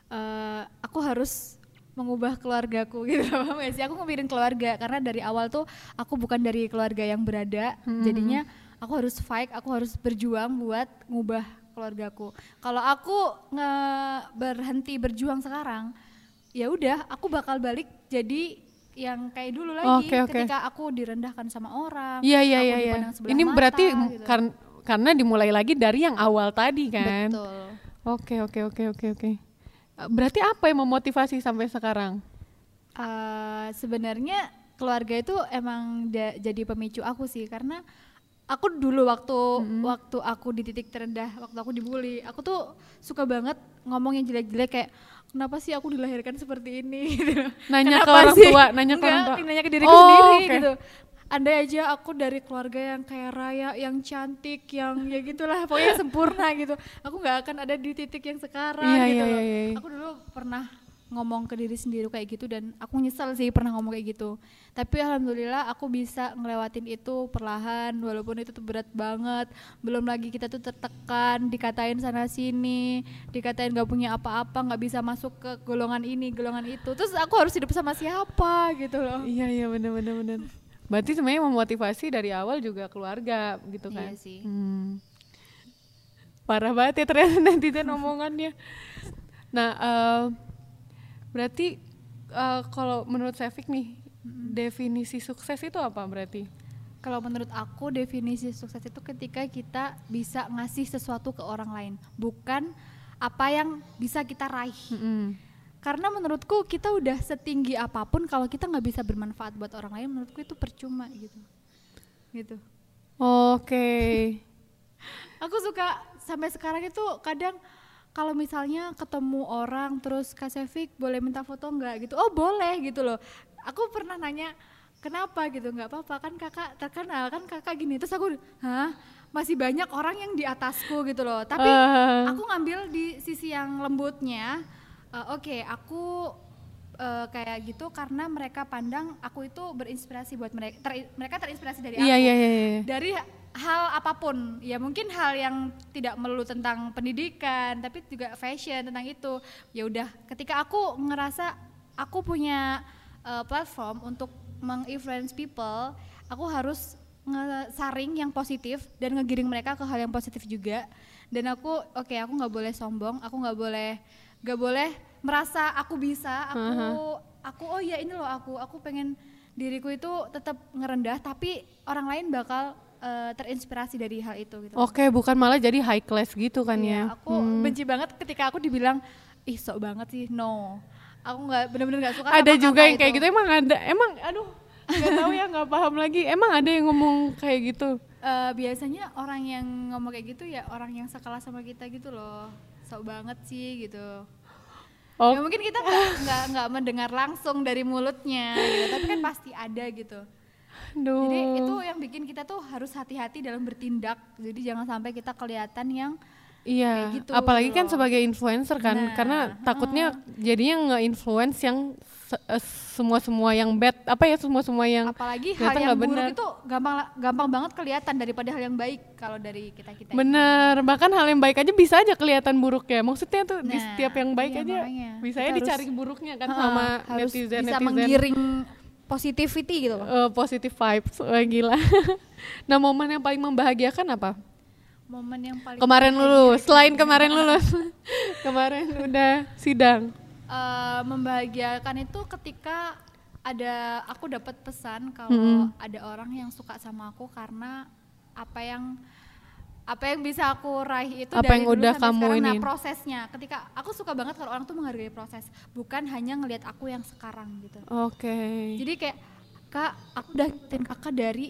B: eh, aku harus mengubah keluargaku gitu paham gak sih aku ngepikirin keluarga karena dari awal tuh aku bukan dari keluarga yang berada jadinya aku harus fight aku harus berjuang buat ngubah keluargaku kalau aku nge berhenti berjuang sekarang ya udah aku bakal balik jadi yang kayak dulu lagi
A: Oke, oke.
B: ketika aku direndahkan sama orang
A: Iya iya iya iya. Ini
B: mata,
A: berarti
B: gitu.
A: kar- karena dimulai lagi dari yang awal tadi kan.
B: betul
A: Oke oke oke oke oke. Berarti apa yang memotivasi sampai sekarang?
B: Eh, sebenarnya keluarga itu emang da- jadi pemicu aku sih karena aku dulu waktu waktu aku di titik terendah waktu aku dibully aku tuh suka banget ngomong yang jelek-jelek kayak kenapa sih aku dilahirkan seperti ini gitu.
A: Nanya ke
B: Kenapa
A: orang
B: sih?
A: tua, nanya ke orang tua.
B: nanya ke diriku
A: Oh,
B: sendiri
A: oke.
B: gitu andai aja aku dari keluarga yang kaya raya yang cantik yang ya gitulah pokoknya sempurna gitu. Aku nggak akan ada di titik yang sekarang
A: Iya,
B: gitu
A: iya, iya, iya.
B: aku dulu pernah ngomong ke diri sendiri kayak gitu dan aku nyesel sih pernah ngomong kayak gitu. Tapi alhamdulillah aku bisa ngelewatin itu perlahan walaupun itu tuh berat banget. Belum lagi kita tuh tertekan dikatain sana sini dikatain gak punya apa-apa nggak bisa masuk ke golongan ini golongan itu. Terus aku harus hidup sama siapa gitu loh.
A: Iya iya benar benar benar. Berarti sebenarnya memotivasi dari awal juga keluarga gitu kan.
B: Iya sih.
A: Hmm. Parah banget ya ternyata netizen omongannya. Nah, eh, berarti eh, kalau menurut Sevik nih definisi sukses itu apa berarti?
B: Kalau menurut aku definisi sukses itu ketika kita bisa ngasih sesuatu ke orang lain, bukan apa yang bisa kita raih.
A: Mm-mm.
B: Karena menurutku kita udah setinggi apa pun kalau kita nggak bisa bermanfaat buat orang lain, menurutku itu percuma gitu. Gitu.
A: Oke.
B: Aku suka sampai sekarang itu kadang kalau misalnya ketemu orang terus Kak Sevik boleh minta foto nggak gitu, oh boleh gitu loh. Aku pernah nanya kenapa gitu, nggak apa-apa kan kakak terkenal kan kakak gini terus aku, hah masih banyak orang yang di atasku gitu loh. Tapi
A: Eh.
B: aku ngambil di sisi yang lembutnya. Eh, Oke, aku eh, kayak gitu karena mereka pandang aku itu berinspirasi buat mereka. ter- mereka terinspirasi dari aku
A: Iya iya iya. iya.
B: dari hal apa pun ya mungkin hal yang tidak melulu tentang pendidikan tapi juga fashion tentang itu ya udah ketika aku ngerasa aku punya uh, platform untuk menginfluence people aku harus ngesaring yang positif dan ngegiring mereka ke hal yang positif juga dan aku oke aku nggak boleh sombong aku nggak boleh nggak boleh merasa aku bisa aku aku oh ya ini loh aku aku pengen diriku itu tetap ngerendah tapi orang lain bakal eh, terinspirasi dari hal itu gitu.
A: Oke, bukan malah jadi high class gitu kan
B: Iya,
A: ya.
B: aku benci banget ketika aku dibilang ih sok banget sih. No. Aku nggak bener-bener nggak suka
A: ada juga yang kayak
B: itu.
A: gitu emang ada emang aduh nggak tahu ya nggak paham lagi emang ada yang ngomong kayak gitu
B: Eh, biasanya orang yang ngomong kayak gitu ya orang yang sekelas sama kita gitu loh. Sok banget sih gitu.
A: oh
B: Ya mungkin kita nggak nggak mendengar langsung dari mulutnya gitu, tapi kan pasti ada gitu.
A: aduh
B: Jadi itu yang bikin kita tuh harus hati-hati dalam bertindak. Jadi jangan sampai kita kelihatan yang
A: iya
B: gitu
A: apalagi kan
B: loh.
A: sebagai influencer kan
B: Nah,
A: karena takutnya jadinya nge-influence yang semua semua yang bad apa ya semua semua yang
B: apalagi hal yang buruk
A: benar.
B: itu gampang gampang banget kelihatan daripada hal yang baik kalau dari kita kita.
A: bener bahkan hal yang baik aja bisa aja kelihatan buruk ya maksudnya tuh di
B: Nah,
A: setiap yang baik
B: iya,
A: aja
B: makanya.
A: bisa ya dicari buruknya kan
B: Heeh,
A: sama
B: harus
A: netizen
B: bisa
A: netizen
B: menggiring positivity gitu loh.
A: Eh, positive vibes wah gila nah momen yang paling membahagiakan apa
B: Momen yang paling
A: kemarin lulus selain kemarin lulus kemarin udah sidang
B: Eh, membahagiakan itu ketika ada aku dapat pesan kalau ada orang yang suka sama aku karena apa yang apa yang bisa aku raih itu
A: Apa
B: dari
A: yang
B: dulu
A: udah
B: sampai
A: kamu
B: sekarang. Nah,
A: iniin.
B: prosesnya ketika aku suka banget kalau orang tuh menghargai proses bukan hanya ngelihat aku yang sekarang gitu
A: oke
B: jadi kayak kak aku udah ngikutin kakak dari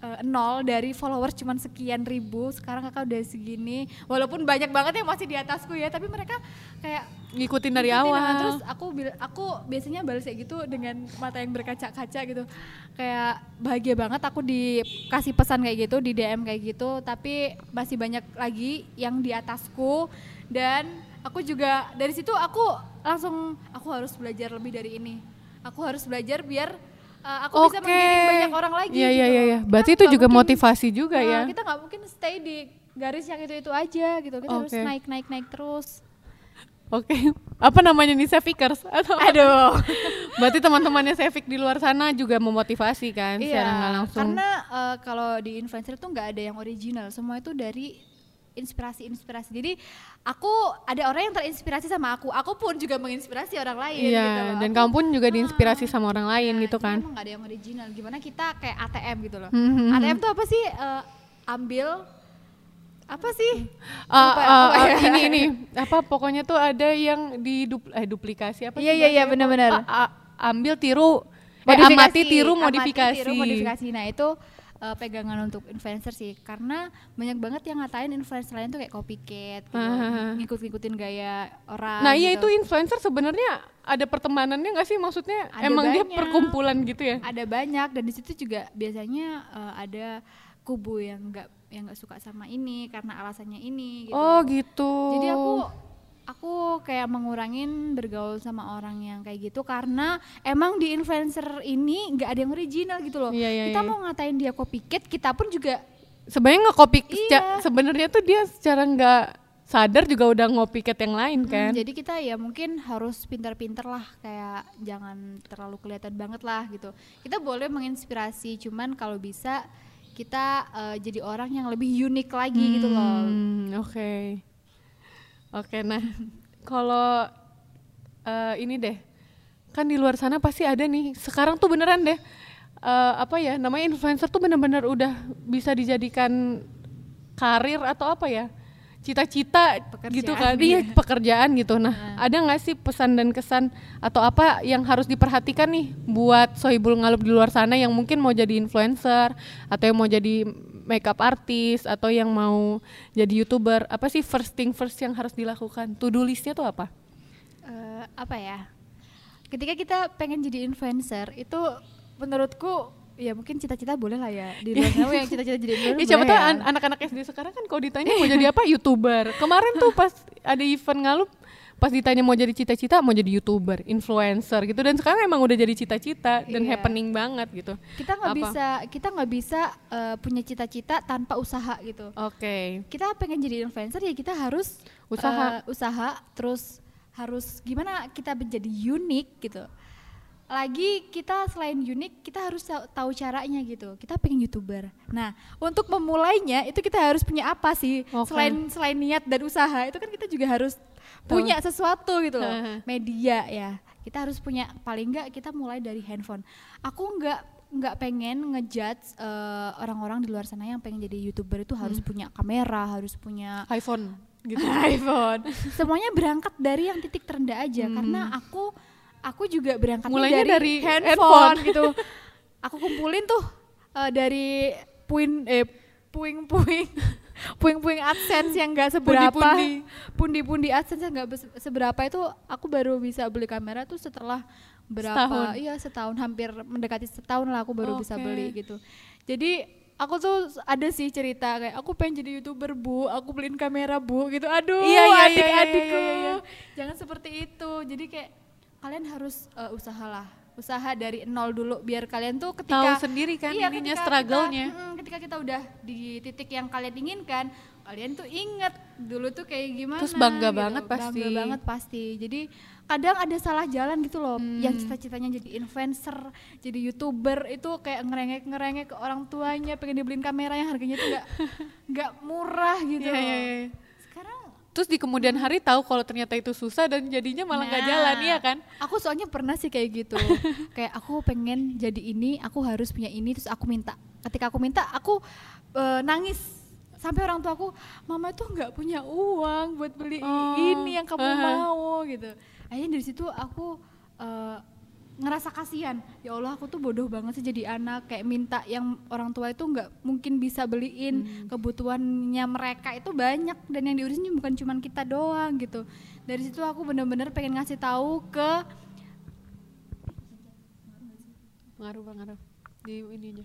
B: eh, nol dari followers cuman sekian ribu sekarang kakak udah segini. Walaupun banyak banget yang masih di atasku ya tapi mereka kayak
A: ngikutin dari
B: ngikutin,
A: awal.
B: terus aku aku biasanya balas kayak gitu dengan mata yang berkaca-kaca gitu. Kayak bahagia banget aku dikasih pesan kayak gitu di DM kayak gitu. Tapi masih banyak lagi yang di atasku. Dan aku juga dari situ aku langsung aku harus belajar lebih dari ini. Aku harus belajar biar uh, aku bisa
A: Oke.
B: menggiring banyak orang lagi
A: Iya iya
B: gitu.
A: iya. iya. Berarti itu juga
B: mungkin-
A: motivasi juga
B: Nah,
A: ya.
B: kita nggak mungkin stay di garis yang itu itu aja gitu kita harus
A: Oke.
B: naik naik naik terus
A: Oke. Apa namanya nih Sevikers? Atau
B: aduh
A: Berarti teman-temannya Sevik di luar sana juga memotivasi kan secara nggak langsung.
B: Iya, Karena eh, kalau di influencer itu nggak ada yang original, semua itu dari inspirasi-inspirasi. Jadi aku ada orang yang terinspirasi sama aku, aku pun juga menginspirasi orang lain.
A: Iya,
B: gitu
A: dan
B: Aku-
A: kamu pun juga diinspirasi sama orang lain
B: Nah,
A: gitu kan.
B: Emang nggak ada yang original. Gimana kita kayak ATM gitu loh.
A: Mhm.
B: ATM tuh apa sih? Eh, ambil apa sih?
A: Ah,
B: Lupa ya,
A: ah,
B: apa
A: ah,
B: ya?
A: ini ini apa pokoknya tuh ada yang di eh duplikasi apa
B: Iya, iya, iya, benar-benar.
A: Ah, ah, ambil tiru eh, amati tiru
B: amati,
A: modifikasi.
B: tiru, modifikasi. Nah itu eh, pegangan untuk influencer sih, karena banyak banget yang ngatain influencer lain tuh kayak copycat, gitu,
A: Ah.
B: ngikut-ngikutin gaya orang.
A: Nah, iya
B: gitu.
A: itu influencer sebenarnya ada pertemanannya nggak sih maksudnya?
B: Ada
A: emang dia
B: banyak.
A: perkumpulan gitu ya?
B: ada banyak dan di situ juga biasanya eh, ada kubu yang nggak yang nggak suka sama ini karena alasannya ini. Gitu.
A: Oh, gitu.
B: Jadi aku aku kayak mengurangin bergaul sama orang yang kayak gitu karena emang di influencer ini nggak ada yang original gitu loh.
A: Iya, iya,
B: kita
A: iya.
B: mau ngatain dia copycat, kita pun juga
A: sebenarnya nge-copy
B: Iya.
A: sebenarnya tuh dia secara nggak sadar juga udah ngopi yang lain
B: Hmm,
A: kan
B: jadi kita ya mungkin harus pintar-pintar lah kayak jangan terlalu kelihatan banget lah gitu. Kita boleh menginspirasi, cuman kalau bisa kita eh, jadi orang yang lebih unik lagi gitu loh.
A: Hmm, oke oke nah kalau eh, ini deh. Kan di luar sana pasti ada nih. Sekarang tuh beneran deh. Eh, apa ya namanya influencer tuh bener-bener udah bisa dijadikan karir atau apa ya? Cita-cita gitu kan. Iya
B: ya.
A: pekerjaan gitu. Nah ada nggak sih pesan dan kesan atau apa yang harus diperhatikan nih buat sohibul ngalup di luar sana yang mungkin mau jadi influencer atau yang mau jadi makeup artist atau yang mau jadi youtuber apa sih first thing first yang harus dilakukan to do listnya tuh apa
B: Eh, apa ya? Ketika kita pengen jadi influencer itu menurutku ya mungkin cita-cita boleh lah ya di luar sana yang cita-cita jadi influencer.
A: Ya siapa tahu
B: ya.
A: an- anak-anak SD sekarang kan kalau ditanya mau jadi apa youtuber. Kemarin tuh pas ada event ngalup pas ditanya mau jadi cita-cita mau jadi youtuber, influencer gitu dan sekarang emang udah jadi cita-cita dan
B: Iya.
A: happening banget gitu.
B: kita nggak bisa kita nggak bisa eh, punya cita-cita tanpa usaha gitu.
A: Oke.
B: Kita pengen jadi influencer ya kita harus
A: Usaha.
B: eh, usaha terus harus gimana kita menjadi unik gitu. Lagi kita selain unik kita harus tahu, caranya gitu. Kita pengen youtuber. Nah untuk memulainya itu kita harus punya apa sih?
A: Oke.
B: selain selain niat dan usaha itu kan kita juga harus punya sesuatu gitu loh. Media ya. Kita harus punya paling enggak kita mulai dari handphone. Aku nggak nggak pengen ngejudge eh, orang-orang di luar sana yang pengen jadi youtuber itu harus punya kamera harus punya
A: iPhone gitu.
B: iPhone. Semuanya berangkat dari yang titik terendah aja. Karena aku aku juga berangkatnya
A: Mulainya
B: dari,
A: dari
B: handphone, gitu. Aku kumpulin tuh eh, dari puin eh puing-puing puing-puing AdSense yang enggak seberapa.
A: Pundi-pundi.
B: AdSense yang enggak seberapa itu aku baru bisa beli kamera tuh setelah berapa
A: Setahun.
B: iya setahun hampir mendekati setahun lah aku baru bisa
A: Oke.
B: beli gitu. Jadi aku tuh ada sih cerita kayak aku pengen jadi youtuber bu. Aku beliin kamera bu. gitu. Aduh
A: Iya, iya, iya,
B: adik-adikku.
A: iya, iya, iya.
B: jangan seperti itu. Jadi kayak kalian harus uh, usahalah usaha dari nol dulu biar kalian tuh ketika
A: Tahu sendiri kan
B: iya,
A: ininya struggle-nya.
B: kita, mm, ketika kita udah di titik yang kalian inginkan kalian tuh inget dulu tuh kayak gimana
A: Terus bangga
B: gitu.
A: banget pasti.
B: bangga banget pasti jadi kadang ada salah jalan gitu loh
A: Hmm.
B: yang cita-citanya jadi influencer jadi youtuber itu kayak ngerengek ngerengek ke orang tuanya pengen dibeliin kamera yang harganya tuh nggak nggak murah gitu
A: Iya,
B: loh.
A: iya, iya. Terus di kemudian hari tahu kalau ternyata itu susah dan jadinya malah nggak
B: Nah,
A: jalan, iya kan?
B: Aku soalnya pernah sih kayak gitu. kayak aku pengen jadi ini, aku harus punya ini, terus aku minta. Ketika aku minta, aku eh, nangis sampai orang tua aku, mama tuh nggak punya uang buat beli
A: Oh,
B: ini yang kamu
A: aha.
B: mau gitu. Akhirnya dari situ aku eh, ngerasa kasihan ya Allah aku tuh bodoh banget sih jadi anak kayak minta yang orang tua itu nggak mungkin bisa beliin kebutuhannya mereka itu banyak dan yang diurusin bukan cuman kita doang gitu dari situ aku bener-bener pengen ngasih tahu ke
A: Pengaruh, pengaruh. Di ininya.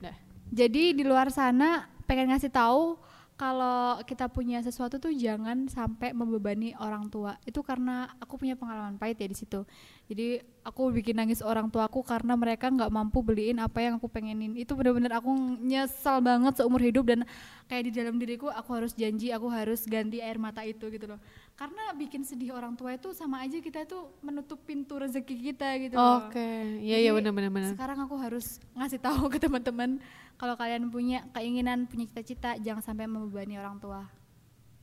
A: Nah.
B: jadi di luar sana pengen ngasih tahu kalau kita punya sesuatu tuh jangan sampai membebani orang tua. Itu karena aku punya pengalaman pahit ya di situ. Jadi aku bikin nangis orang tuaku karena mereka nggak mampu beliin apa yang aku pengenin. Itu bener-bener aku nyesal banget seumur hidup dan kayak di dalam diriku aku harus janji aku harus ganti air mata itu gitu loh. Karena bikin sedih orang tua itu sama aja kita tuh menutup pintu rezeki kita gitu loh.
A: Oke, iya iya
B: Jadi,
A: benar-benar benar.
B: sekarang aku harus ngasih tahu ke teman-teman kalau kalian punya keinginan, punya cita-cita, jangan sampai membebani orang tua.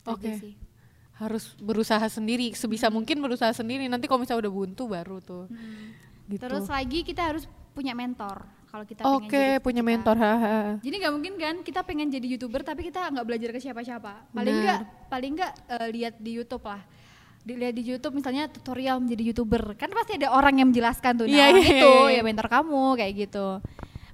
A: Oke.
B: sih.
A: Harus berusaha sendiri, sebisa mungkin berusaha sendiri. Nanti kalau misalnya udah buntu baru tuh. Gitu.
B: Terus lagi kita harus punya mentor kalau kita
A: Oke,
B: jadi
A: punya
B: cita-cita.
A: mentor. haha.
B: Jadi nggak mungkin kan kita pengen jadi youtuber tapi kita nggak belajar ke siapa-siapa. Paling nggak, paling nggak eh, lihat di YouTube lah. Dilihat di YouTube misalnya tutorial menjadi youtuber, kan pasti ada orang yang menjelaskan tuh. Nah
A: Iya,
B: orang
A: iya,
B: itu
A: iya, iya.
B: ya mentor kamu kayak gitu.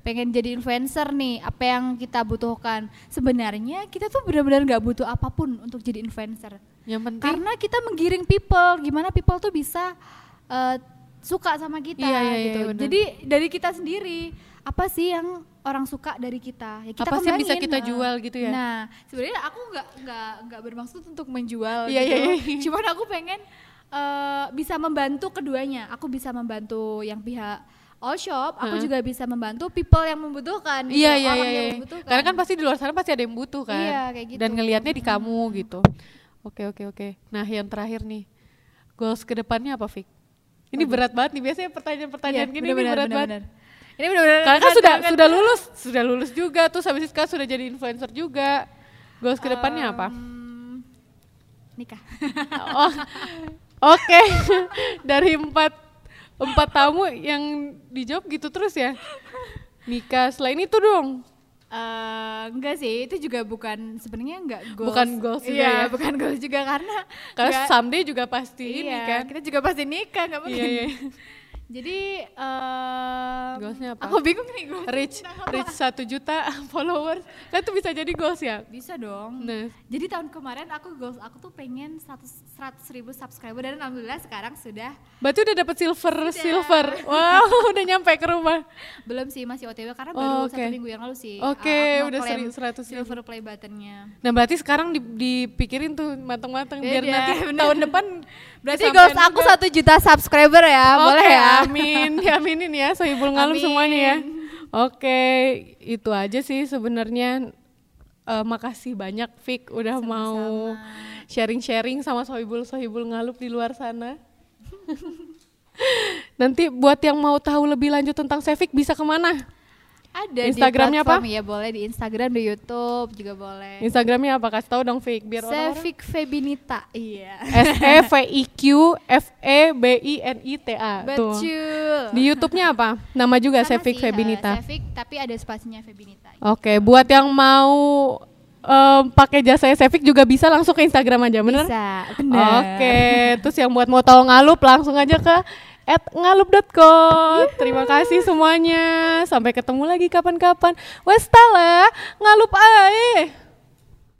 B: Pengen jadi influencer nih, apa yang kita butuhkan? Sebenarnya kita tuh benar-benar nggak butuh apa pun untuk jadi influencer.
A: Yang penting
B: Karena kita menggiring people, gimana people tuh bisa eh, suka sama kita
A: Iya, iya, iya,
B: gitu.
A: benar.
B: Jadi dari kita sendiri. apa sih yang orang suka dari kita ya kita
A: Apa sih bisa kita
B: Heeh.
A: jual gitu ya?
B: nah sebenarnya aku nggak nggak nggak bermaksud untuk menjual
A: Iya,
B: gitu
A: iya, iya.
B: cuman aku pengen eh, bisa membantu keduanya aku bisa membantu yang pihak all shop aku
A: Heeh.
B: juga bisa membantu people yang membutuhkan gitu,
A: Iya iya iya. iya. Karena kan pasti di luar sana pasti ada yang butuh kan.
B: Iya, kayak gitu.
A: Dan ngelihatnya di kamu gitu. Oke oke oke. Nah yang terakhir nih, goals ke depannya apa Fik? Ini berat banget nih biasanya pertanyaan-pertanyaan
B: Iya,
A: gini ini
B: benar-benar,
A: berat banget.
B: benar-benar. ini benar-benar
A: Karena kan sudah
B: banget.
A: sudah lulus, sudah lulus juga tuh habis itu sekarang sudah jadi influencer juga. Goals ke depannya apa?
B: Em, nikah
A: Oh, oke. Dari empat empat tamu yang dijawab gitu terus ya. Nikah selain itu dong.
B: Eh, enggak sih, itu juga bukan sebenarnya enggak goals.
A: Bukan goals juga
B: Iya,
A: ya?
B: bukan goals juga karena
A: Karena
B: enggak-
A: someday juga pasti ini
B: iya,
A: kan.
B: Kita juga pasti nikah, enggak mungkin.
A: Iya, iya.
B: Jadi em,
A: Goalsnya apa?
B: Aku bingung nih goals.
A: reach reach satu juta followers kan itu bisa jadi goals ya
B: Bisa dong.
A: Nah.
B: Jadi tahun kemarin aku goals aku tuh pengen 100 100 ribu subscriber dan alhamdulillah sekarang sudah
A: berarti udah dapat silver silver wow udah nyampe ke rumah
B: belum sih masih OTW karena
A: Oh,
B: baru
A: oke.
B: satu minggu yang lalu sih.
A: Oke,
B: Ah, aku
A: udah
B: ngeklaim
A: seri- 100 ribu.
B: silver play buttonnya.
A: nah berarti sekarang di- dipikirin tuh matang-matang biar
B: Beda,
A: nanti tahun depan
B: Berarti goals aku satu juta subscriber ya,
A: Oke,
B: boleh ya?
A: amin diaminin ya sohibul ngalum
B: Amin.
A: semuanya ya oke itu aja sih sebenarnya Eh, makasih banyak Fik udah mau sharing-sharing sama sohibul sohibul ngalup di luar sana Nanti buat yang mau tahu lebih lanjut tentang Sevik bisa ke mana?
B: Ada
A: Instagramnya
B: di platform,
A: apa?
B: Ya boleh di Instagram, di YouTube juga boleh.
A: Instagramnya apa? Kasih tahu dong Fik biar orang-orang.
B: Sevik Febinita. Iya.
A: S E V I Q F E B I N I T A. Tuh.
B: Betul.
A: Di YouTube-nya apa? Nama juga Sevik
B: sih, eh,
A: Febinita.
B: Sevik tapi ada spasinya Febinita.
A: Oke, buat yang mau em, pakai jasa Sevik juga bisa langsung ke Instagram aja, bener?
B: Bisa, bener.
A: Oke, terus yang buat mau tahu ngalup langsung aja ke at ngalup.co. Terima kasih semuanya. Sampai ketemu lagi kapan-kapan. Wes tala, ngalup ae.